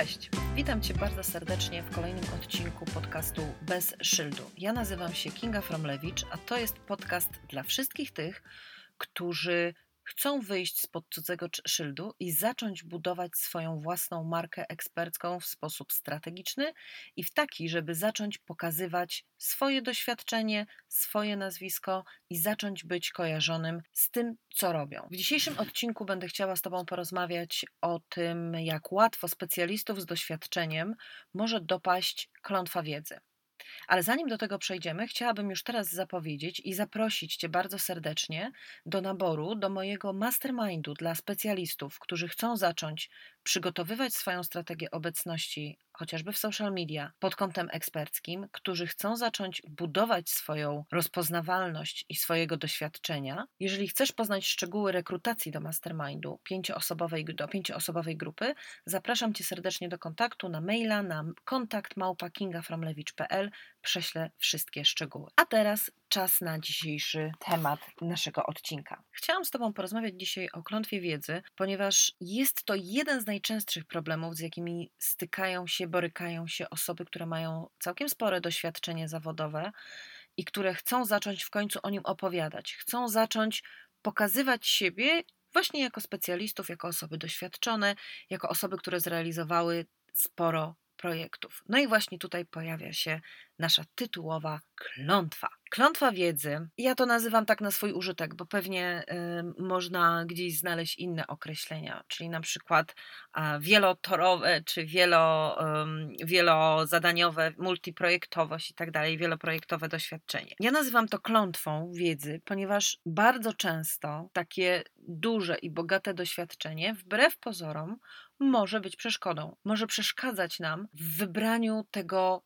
Cześć, witam Cię bardzo serdecznie w kolejnym odcinku podcastu Bez Szyldu. Ja nazywam się Kinga Fromlewicz, a to jest podcast dla wszystkich tych, którzy chcą wyjść spod cudzego szyldu i zacząć budować swoją własną markę ekspercką w sposób strategiczny i w taki, żeby zacząć pokazywać swoje doświadczenie, swoje nazwisko i zacząć być kojarzonym z tym, co robią. W dzisiejszym odcinku będę chciała z Tobą porozmawiać o tym, jak łatwo specjalistów z doświadczeniem może dopaść klątwa wiedzy. Ale zanim do tego przejdziemy, chciałabym już teraz zapowiedzieć i zaprosić Cię bardzo serdecznie do naboru do mojego mastermindu dla specjalistów, którzy chcą zacząć przygotowywać swoją strategię obecności chociażby w social media pod kątem eksperckim, którzy chcą zacząć budować swoją rozpoznawalność i swojego doświadczenia. Jeżeli chcesz poznać szczegóły rekrutacji do mastermindu pięcioosobowej, do pięcioosobowej grupy, zapraszam Cię serdecznie do kontaktu na maila na kontakt małpa.kingafromlewicz.pl prześlę wszystkie szczegóły. A teraz czas na dzisiejszy temat naszego odcinka. Chciałam z Tobą porozmawiać dzisiaj o klątwie wiedzy, ponieważ jest to jeden z najczęstszych problemów, z jakimi stykają się, borykają się osoby, które mają całkiem spore doświadczenie zawodowe i które chcą zacząć w końcu o nim opowiadać, chcą zacząć pokazywać siebie właśnie jako specjalistów, jako osoby doświadczone, jako osoby, które zrealizowały sporo projektów. No i właśnie tutaj pojawia się nasza tytułowa klątwa. Klątwa wiedzy, ja to nazywam tak na swój użytek, bo pewnie y, można gdzieś znaleźć inne określenia, czyli na przykład wielotorowe, czy wielo, y, wielozadaniowe, multiprojektowość i tak dalej, wieloprojektowe doświadczenie. Ja nazywam to klątwą wiedzy, ponieważ bardzo często takie duże i bogate doświadczenie, wbrew pozorom, może być przeszkodą. Może przeszkadzać nam w wybraniu tego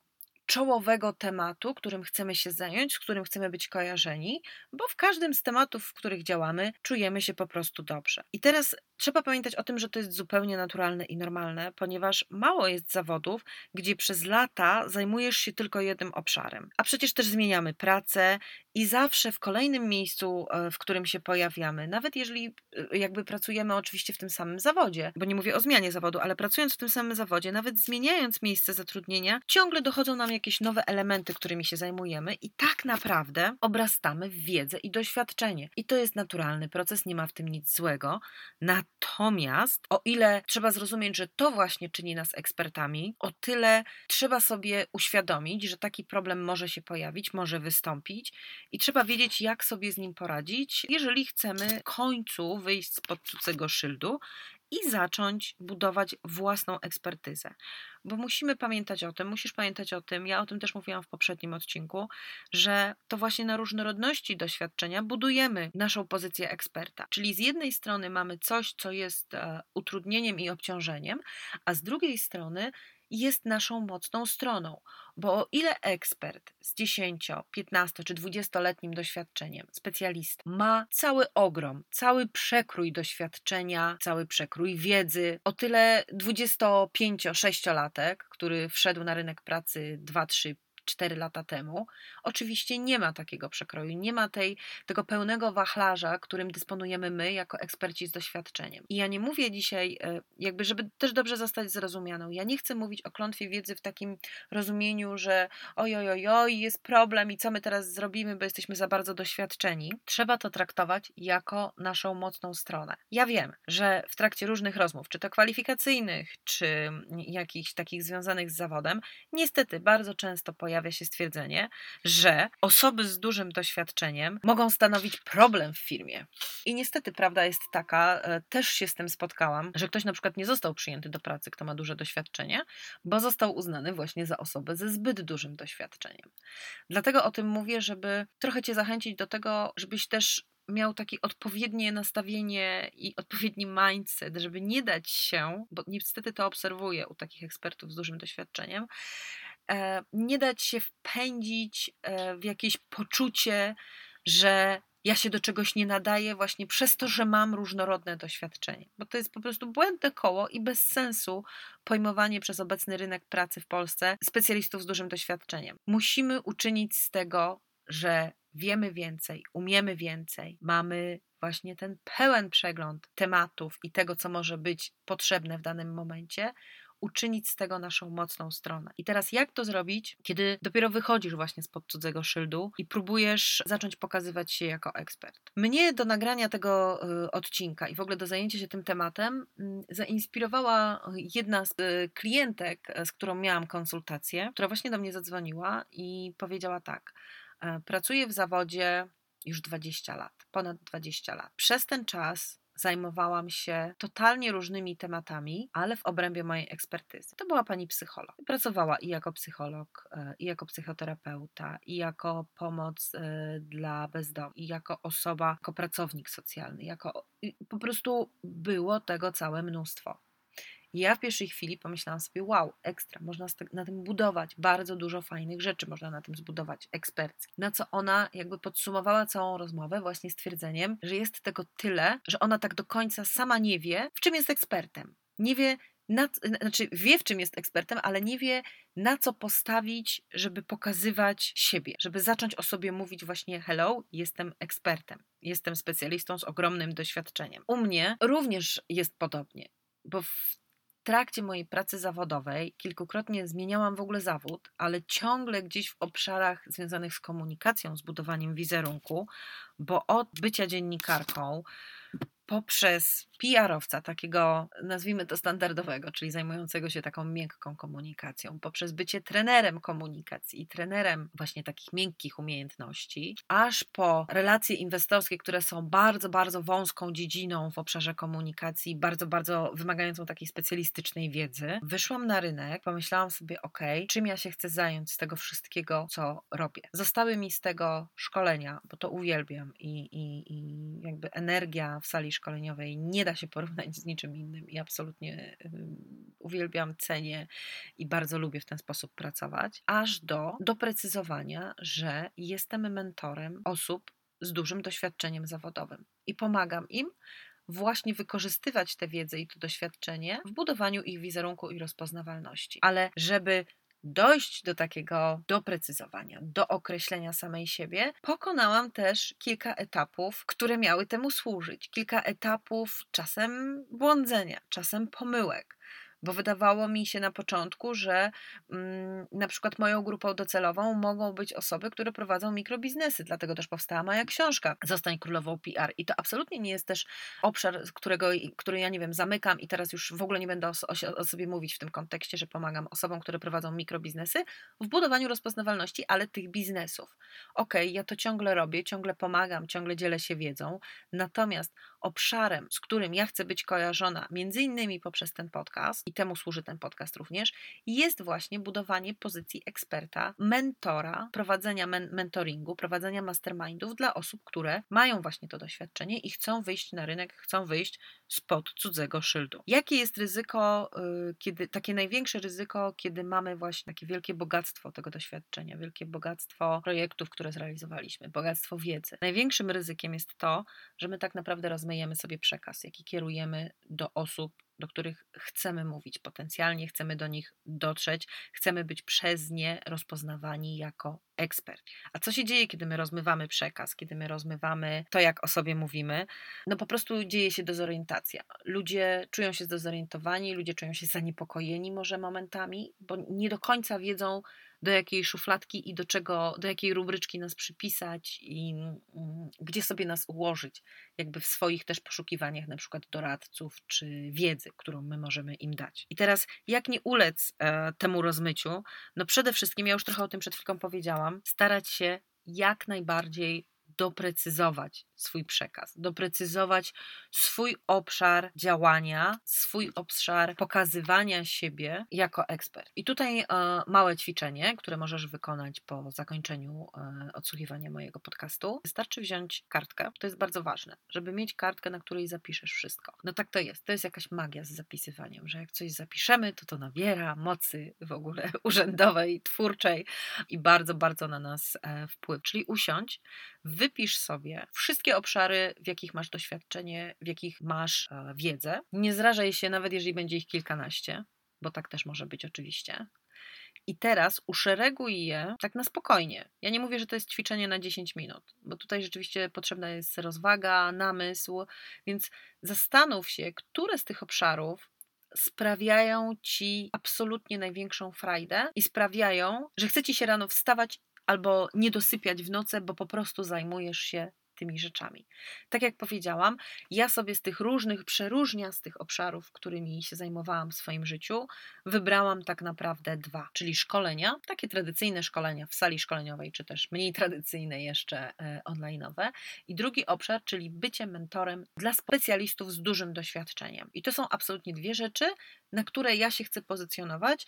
czołowego tematu, którym chcemy się zająć, z którym chcemy być kojarzeni, bo w każdym z tematów, w których działamy, czujemy się po prostu dobrze. I teraz trzeba pamiętać o tym, że to jest zupełnie naturalne i normalne, ponieważ mało jest zawodów, gdzie przez lata zajmujesz się tylko jednym obszarem. A przecież też zmieniamy pracę i zawsze w kolejnym miejscu, e, w którym się pojawiamy, nawet jeżeli e, jakby pracujemy oczywiście w tym samym zawodzie, bo nie mówię o zmianie zawodu, ale pracując w tym samym zawodzie, nawet zmieniając miejsce zatrudnienia, ciągle dochodzą nam jakieś nowe elementy, którymi się zajmujemy i tak naprawdę obrastamy w wiedzę i doświadczenie. I to jest naturalny proces, nie ma w tym nic złego. Natomiast o ile trzeba zrozumieć, że to właśnie czyni nas ekspertami, o tyle trzeba sobie uświadomić, że taki problem może się pojawić, może wystąpić i trzeba wiedzieć, jak sobie z nim poradzić, jeżeli chcemy w końcu wyjść spod cudzego szyldu i zacząć budować własną ekspertyzę. Bo musimy pamiętać o tym, musisz pamiętać o tym, ja o tym też mówiłam w poprzednim odcinku, że to właśnie na różnorodności doświadczenia budujemy naszą pozycję eksperta. Czyli z jednej strony mamy coś, co jest e, utrudnieniem i obciążeniem, a z drugiej strony jest naszą mocną stroną. Bo o ile ekspert z 10, 15 czy 20-letnim doświadczeniem, specjalista, ma cały ogrom, cały przekrój doświadczenia, cały przekrój wiedzy, o tyle 25-6-latek, który wszedł na rynek pracy 2, 3, 4 lata temu. Oczywiście nie ma takiego przekroju, nie ma tej, tego pełnego wachlarza, którym dysponujemy my jako eksperci z doświadczeniem. I ja nie mówię dzisiaj, e, jakby, żeby też dobrze zostać zrozumianą, ja nie chcę mówić o klątwie wiedzy w takim rozumieniu, że oj, oj, oj, oj jest problem i co my teraz zrobimy, bo jesteśmy za bardzo doświadczeni. Trzeba to traktować jako naszą mocną stronę. Ja wiem, że w trakcie różnych rozmów, czy to kwalifikacyjnych, czy jakichś takich związanych z zawodem, niestety bardzo często pojawia pojawia się stwierdzenie, że osoby z dużym doświadczeniem mogą stanowić problem w firmie. I niestety prawda jest taka, e, też się z tym spotkałam, że ktoś na przykład nie został przyjęty do pracy, kto ma duże doświadczenie, bo został uznany właśnie za osobę ze zbyt dużym doświadczeniem. Dlatego o tym mówię, żeby trochę Cię zachęcić do tego, żebyś też miał takie odpowiednie nastawienie i odpowiedni mindset, żeby nie dać się, bo niestety to obserwuję u takich ekspertów z dużym doświadczeniem, nie dać się wpędzić e, w jakieś poczucie, że ja się do czegoś nie nadaję właśnie przez to, że mam różnorodne doświadczenie. Bo to jest po prostu błędne koło i bez sensu pojmowanie przez obecny rynek pracy w Polsce specjalistów z dużym doświadczeniem. Musimy uczynić z tego, że wiemy więcej, umiemy więcej, mamy właśnie ten pełen przegląd tematów i tego, co może być potrzebne w danym momencie, uczynić z tego naszą mocną stronę. I teraz jak to zrobić, kiedy dopiero wychodzisz właśnie spod cudzego szyldu i próbujesz zacząć pokazywać się jako ekspert? Mnie do nagrania tego y, odcinka i w ogóle do zajęcia się tym tematem mm, zainspirowała jedna z y, klientek, z którą miałam konsultację, która właśnie do mnie zadzwoniła i powiedziała tak: e, Pracuję w zawodzie już 20 lat, ponad 20 lat. Przez ten czas zajmowałam się totalnie różnymi tematami, ale w obrębie mojej ekspertyzy. To była pani psycholog. Pracowała i jako psycholog, e, i jako psychoterapeuta, i jako pomoc e, dla bezdomnych, i jako osoba, jako pracownik socjalny, jako po prostu było tego całe mnóstwo. Ja w pierwszej chwili pomyślałam sobie, wow, ekstra, można na tym budować bardzo dużo fajnych rzeczy, można na tym zbudować ekspercki. Na co ona jakby podsumowała całą rozmowę właśnie stwierdzeniem, że jest tego tyle, że ona tak do końca sama nie wie, w czym jest ekspertem. Nie wie, na, znaczy wie, w czym jest ekspertem, ale nie wie, na co postawić, żeby pokazywać siebie, żeby zacząć o sobie mówić właśnie hello, jestem ekspertem, jestem specjalistą z ogromnym doświadczeniem. U mnie również jest podobnie, bo w trakcie mojej pracy zawodowej kilkukrotnie zmieniałam w ogóle zawód, ale ciągle gdzieś w obszarach związanych z komunikacją, z budowaniem wizerunku, bo od bycia dziennikarką poprzez PR-owca, takiego nazwijmy to standardowego, czyli zajmującego się taką miękką komunikacją, poprzez bycie trenerem komunikacji i trenerem właśnie takich miękkich umiejętności, aż po relacje inwestorskie, które są bardzo, bardzo wąską dziedziną w obszarze komunikacji, bardzo, bardzo wymagającą takiej specjalistycznej wiedzy, wyszłam na rynek, pomyślałam sobie, ok, czym ja się chcę zająć z tego wszystkiego, co robię. Zostały mi z tego szkolenia, bo to uwielbiam i, i, i jakby energia w sali szkoleniowej nie da się porównać z niczym innym i absolutnie uwielbiam, cenię i bardzo lubię w ten sposób pracować, aż do doprecyzowania, że jestem mentorem osób z dużym doświadczeniem zawodowym i pomagam im właśnie wykorzystywać tę wiedzę i to doświadczenie w budowaniu ich wizerunku i rozpoznawalności. Ale żeby dojść do takiego doprecyzowania, do określenia samej siebie, pokonałam też kilka etapów, które miały temu służyć. Kilka etapów czasem błądzenia, czasem pomyłek bo wydawało mi się na początku, że mm, na przykład moją grupą docelową mogą być osoby, które prowadzą mikrobiznesy, dlatego też powstała moja książka Zostań królową PR i to absolutnie nie jest też obszar, którego, który ja nie wiem, zamykam i teraz już w ogóle nie będę o, o, o sobie mówić w tym kontekście, że pomagam osobom, które prowadzą mikrobiznesy w budowaniu rozpoznawalności, ale tych biznesów. Okej, okay, ja to ciągle robię, ciągle pomagam, ciągle dzielę się wiedzą, natomiast obszarem, z którym ja chcę być kojarzona, między innymi poprzez ten podcast, i temu służy ten podcast również, jest właśnie budowanie pozycji eksperta, mentora, prowadzenia men mentoringu, prowadzenia mastermindów dla osób, które mają właśnie to doświadczenie i chcą wyjść na rynek, chcą wyjść spod cudzego szyldu. Jakie jest ryzyko, y, kiedy takie największe ryzyko, kiedy mamy właśnie takie wielkie bogactwo tego doświadczenia, wielkie bogactwo projektów, które zrealizowaliśmy, bogactwo wiedzy. Największym ryzykiem jest to, że my tak naprawdę rozmyjemy sobie przekaz, jaki kierujemy do osób, do których chcemy mówić potencjalnie, chcemy do nich dotrzeć, chcemy być przez nie rozpoznawani jako ekspert. A co się dzieje, kiedy my rozmywamy przekaz, kiedy my rozmywamy to, jak o sobie mówimy? No po prostu dzieje się dezorientacja. Ludzie czują się zdezorientowani, ludzie czują się zaniepokojeni może momentami, bo nie do końca wiedzą, do jakiej szufladki i do czego, do jakiej rubryczki nas przypisać i mm, gdzie sobie nas ułożyć, jakby w swoich też poszukiwaniach, na przykład doradców czy wiedzy, którą my możemy im dać. I teraz, jak nie ulec e, temu rozmyciu? No przede wszystkim, ja już trochę o tym przed chwilką powiedziałam, starać się jak najbardziej doprecyzować swój przekaz, doprecyzować swój obszar działania, swój obszar pokazywania siebie jako ekspert. I tutaj e, małe ćwiczenie, które możesz wykonać po zakończeniu e, odsłuchiwania mojego podcastu. Wystarczy wziąć kartkę, to jest bardzo ważne, żeby mieć kartkę, na której zapiszesz wszystko. No tak to jest, to jest jakaś magia z zapisywaniem, że jak coś zapiszemy, to to nabiera mocy w ogóle urzędowej, twórczej i bardzo, bardzo na nas e, wpływ. Czyli usiądź, wypisz sobie wszystkie obszary, w jakich masz doświadczenie, w jakich masz e, wiedzę. Nie zrażaj się, nawet jeżeli będzie ich kilkanaście, bo tak też może być oczywiście. I teraz uszereguj je tak na spokojnie. Ja nie mówię, że to jest ćwiczenie na 10 minut, bo tutaj rzeczywiście potrzebna jest rozwaga, namysł, więc zastanów się, które z tych obszarów sprawiają ci absolutnie największą frajdę i sprawiają, że chce ci się rano wstawać albo nie dosypiać w nocy, bo po prostu zajmujesz się tymi rzeczami. Tak jak powiedziałam, ja sobie z tych różnych, przeróżniastych obszarów, którymi się zajmowałam w swoim życiu, wybrałam tak naprawdę dwa, czyli szkolenia, takie tradycyjne szkolenia w sali szkoleniowej, czy też mniej tradycyjne jeszcze e, online'owe. I drugi obszar, czyli bycie mentorem dla specjalistów z dużym doświadczeniem. I to są absolutnie dwie rzeczy, na które ja się chcę pozycjonować,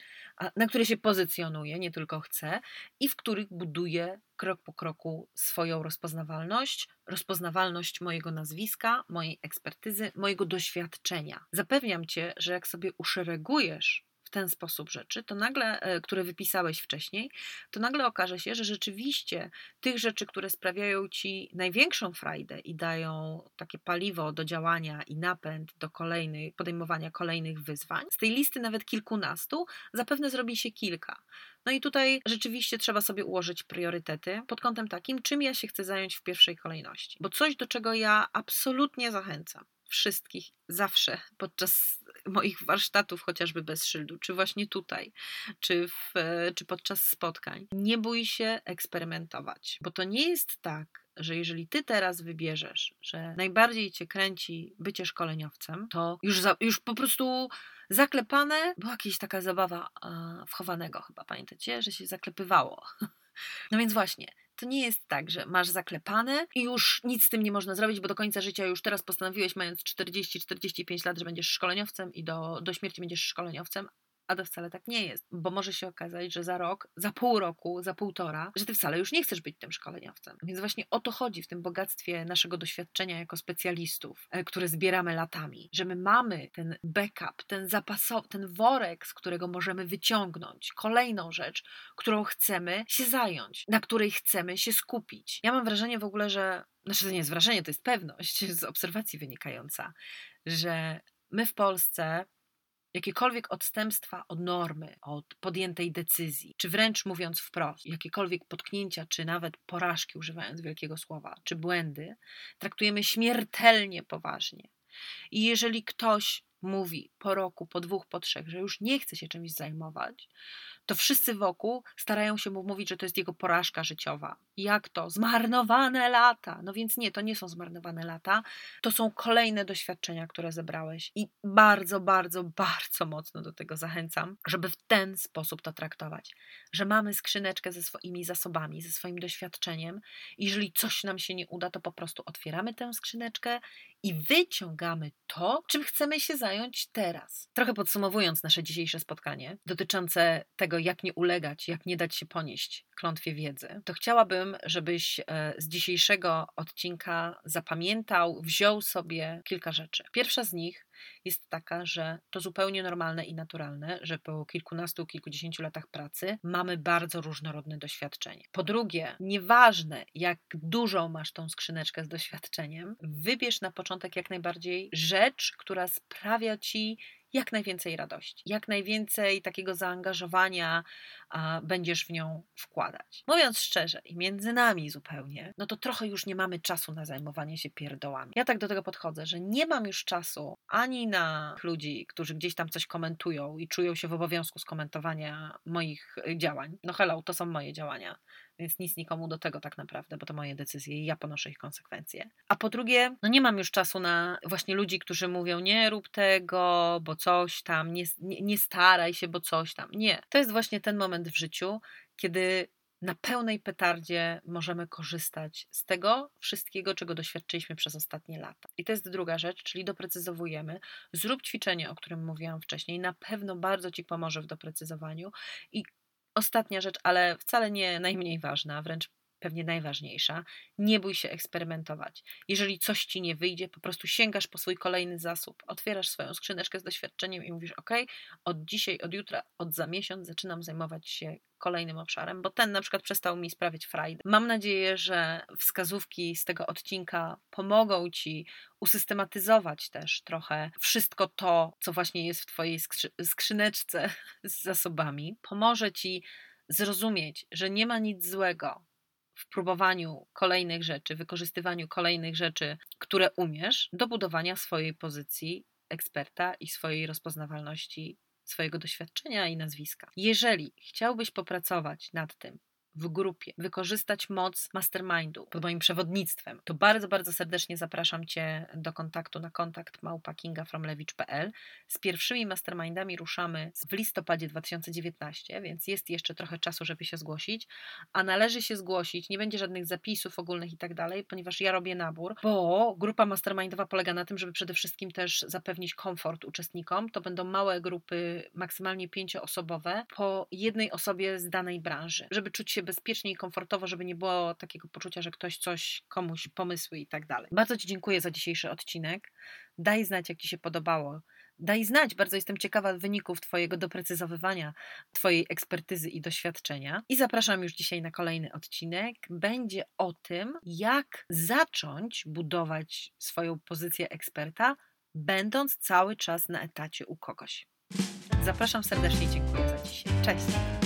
na które się pozycjonuję, nie tylko chcę, i w których buduję krok po kroku swoją rozpoznawalność, rozpoznawalność mojego nazwiska, mojej ekspertyzy, mojego doświadczenia. Zapewniam cię, że jak sobie uszeregujesz w ten sposób rzeczy, to nagle, e, które wypisałeś wcześniej, to nagle okaże się, że rzeczywiście tych rzeczy, które sprawiają ci największą frajdę i dają takie paliwo do działania i napęd do kolejnych, podejmowania kolejnych wyzwań, z tej listy nawet kilkunastu, zapewne zrobi się kilka. No i tutaj rzeczywiście trzeba sobie ułożyć priorytety pod kątem takim, czym ja się chcę zająć w pierwszej kolejności. Bo coś, do czego ja absolutnie zachęcam, wszystkich zawsze podczas moich warsztatów, chociażby bez szyldu, czy właśnie tutaj, czy, w, czy podczas spotkań. Nie bój się eksperymentować, bo to nie jest tak, że jeżeli ty teraz wybierzesz, że najbardziej cię kręci bycie szkoleniowcem, to już, za, już po prostu zaklepane, była jakaś taka zabawa wchowanego chyba, pamiętacie, że się zaklepywało. No więc właśnie, to nie jest tak, że masz zaklepane i już nic z tym nie można zrobić, bo do końca życia już teraz postanowiłeś, mając 40-45 lat, że będziesz szkoleniowcem i do, do śmierci będziesz szkoleniowcem, a to wcale tak nie jest, bo może się okazać, że za rok, za pół roku, za półtora, że ty wcale już nie chcesz być tym szkoleniowcem. Więc właśnie o to chodzi w tym bogactwie naszego doświadczenia jako specjalistów, e, które zbieramy latami, że my mamy ten backup, ten zapasowy, ten worek, z którego możemy wyciągnąć kolejną rzecz, którą chcemy się zająć, na której chcemy się skupić. Ja mam wrażenie w ogóle, że, znaczy to nie jest wrażenie, to jest pewność z obserwacji wynikająca, że my w Polsce jakiekolwiek odstępstwa od normy, od podjętej decyzji, czy wręcz mówiąc wprost, jakiekolwiek potknięcia, czy nawet porażki, używając wielkiego słowa, czy błędy, traktujemy śmiertelnie poważnie. I jeżeli ktoś mówi po roku, po dwóch, po trzech, że już nie chce się czymś zajmować, to wszyscy wokół starają się mu mówić, że to jest jego porażka życiowa. Jak to? Zmarnowane lata. No więc nie, to nie są zmarnowane lata, to są kolejne doświadczenia, które zebrałeś. I bardzo, bardzo, bardzo mocno do tego zachęcam, żeby w ten sposób to traktować. Że mamy skrzyneczkę ze swoimi zasobami, ze swoim doświadczeniem. I jeżeli coś nam się nie uda, to po prostu otwieramy tę skrzyneczkę i wyciągamy to, czym chcemy się zająć teraz. Trochę podsumowując nasze dzisiejsze spotkanie dotyczące tego, jak nie ulegać, jak nie dać się ponieść klątwie wiedzy, to chciałabym, żebyś e, z dzisiejszego odcinka zapamiętał, wziął sobie kilka rzeczy. Pierwsza z nich jest taka, że to zupełnie normalne i naturalne, że po kilkunastu, kilkudziesięciu latach pracy mamy bardzo różnorodne doświadczenie. Po drugie, nieważne jak dużą masz tą skrzyneczkę z doświadczeniem, wybierz na początek jak najbardziej rzecz, która sprawia ci jak najwięcej radości, jak najwięcej takiego zaangażowania a, będziesz w nią wkładać. Mówiąc szczerze i między nami zupełnie, no to trochę już nie mamy czasu na zajmowanie się pierdołami. Ja tak do tego podchodzę, że nie mam już czasu ani na ludzi, którzy gdzieś tam coś komentują i czują się w obowiązku skomentowania moich y, działań. No hello, to są moje działania więc nic nikomu do tego tak naprawdę, bo to moje decyzje i ja ponoszę ich konsekwencje. A po drugie, no nie mam już czasu na właśnie ludzi, którzy mówią nie rób tego, bo coś tam, nie, nie, nie staraj się, bo coś tam. Nie. To jest właśnie ten moment w życiu, kiedy na pełnej petardzie możemy korzystać z tego wszystkiego, czego doświadczyliśmy przez ostatnie lata. I to jest druga rzecz, czyli doprecyzowujemy. Zrób ćwiczenie, o którym mówiłam wcześniej, na pewno bardzo Ci pomoże w doprecyzowaniu i Ostatnia rzecz, ale wcale nie najmniej ważna, wręcz pewnie najważniejsza. Nie bój się eksperymentować. Jeżeli coś ci nie wyjdzie, po prostu sięgasz po swój kolejny zasób, otwierasz swoją skrzyneczkę z doświadczeniem i mówisz: OK, od dzisiaj, od jutra, od za miesiąc zaczynam zajmować się kolejnym obszarem, bo ten na przykład przestał mi sprawiać frajdę. Mam nadzieję, że wskazówki z tego odcinka pomogą ci usystematyzować też trochę wszystko to, co właśnie jest w Twojej skrzy skrzyneczce z zasobami. Pomoże Ci zrozumieć, że nie ma nic złego w próbowaniu kolejnych rzeczy, wykorzystywaniu kolejnych rzeczy, które umiesz, do budowania swojej pozycji eksperta i swojej rozpoznawalności swojego doświadczenia i nazwiska. Jeżeli chciałbyś popracować nad tym, w grupie, wykorzystać moc mastermindu pod moim przewodnictwem, to bardzo, bardzo serdecznie zapraszam Cię do kontaktu na kontakt małpakingafromlewicz.pl. Z pierwszymi mastermindami ruszamy w listopadzie 2019, więc jest jeszcze trochę czasu, żeby się zgłosić, a należy się zgłosić, nie będzie żadnych zapisów ogólnych i tak dalej, ponieważ ja robię nabór, bo grupa mastermindowa polega na tym, żeby przede wszystkim też zapewnić komfort uczestnikom. To będą małe grupy, maksymalnie pięcioosobowe, po jednej osobie z danej branży, żeby czuć się bezpiecznie i komfortowo, żeby nie było takiego poczucia, że ktoś coś komuś pomysły i tak dalej. Bardzo Ci dziękuję za dzisiejszy odcinek. Daj znać, jak Ci się podobało. Daj znać, bardzo jestem ciekawa wyników Twojego doprecyzowywania, Twojej ekspertyzy i doświadczenia. I zapraszam już dzisiaj na kolejny odcinek. Będzie o tym, jak zacząć budować swoją pozycję eksperta, będąc cały czas na etacie u kogoś. Zapraszam serdecznie, dziękuję za dzisiaj. Cześć!